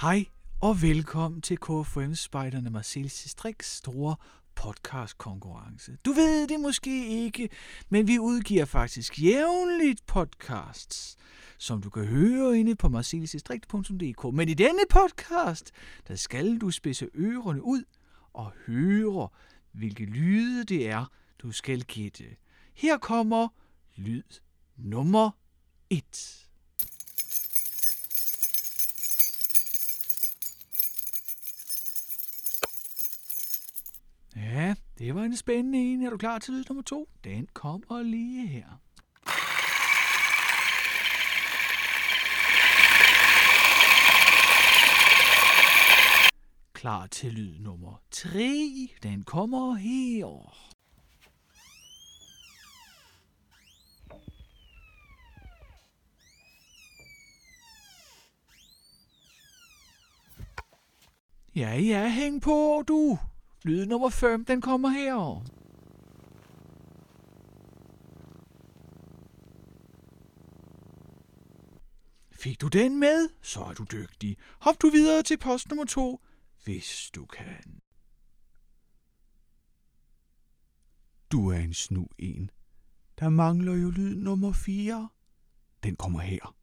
Hej og velkommen til KFM Spejderne Marcel Striks store podcast konkurrence. Du ved det måske ikke, men vi udgiver faktisk jævnligt podcasts, som du kan høre inde på marcelsistrikt.dk. Men i denne podcast, der skal du spidse ørerne ud og høre, hvilke lyde det er, du skal gætte. Her kommer lyd nummer 1. Ja, det var en spændende en. Er du klar til lyd nummer to? Den kommer lige her. Klar til lyd nummer 3. Den kommer her. Ja, ja, hæng på, du. Lyd nummer 5, den kommer her. Fik du den med, så er du dygtig. Hop du videre til post nummer 2, hvis du kan. Du er en snu en. Der mangler jo lyd nummer 4. Den kommer her.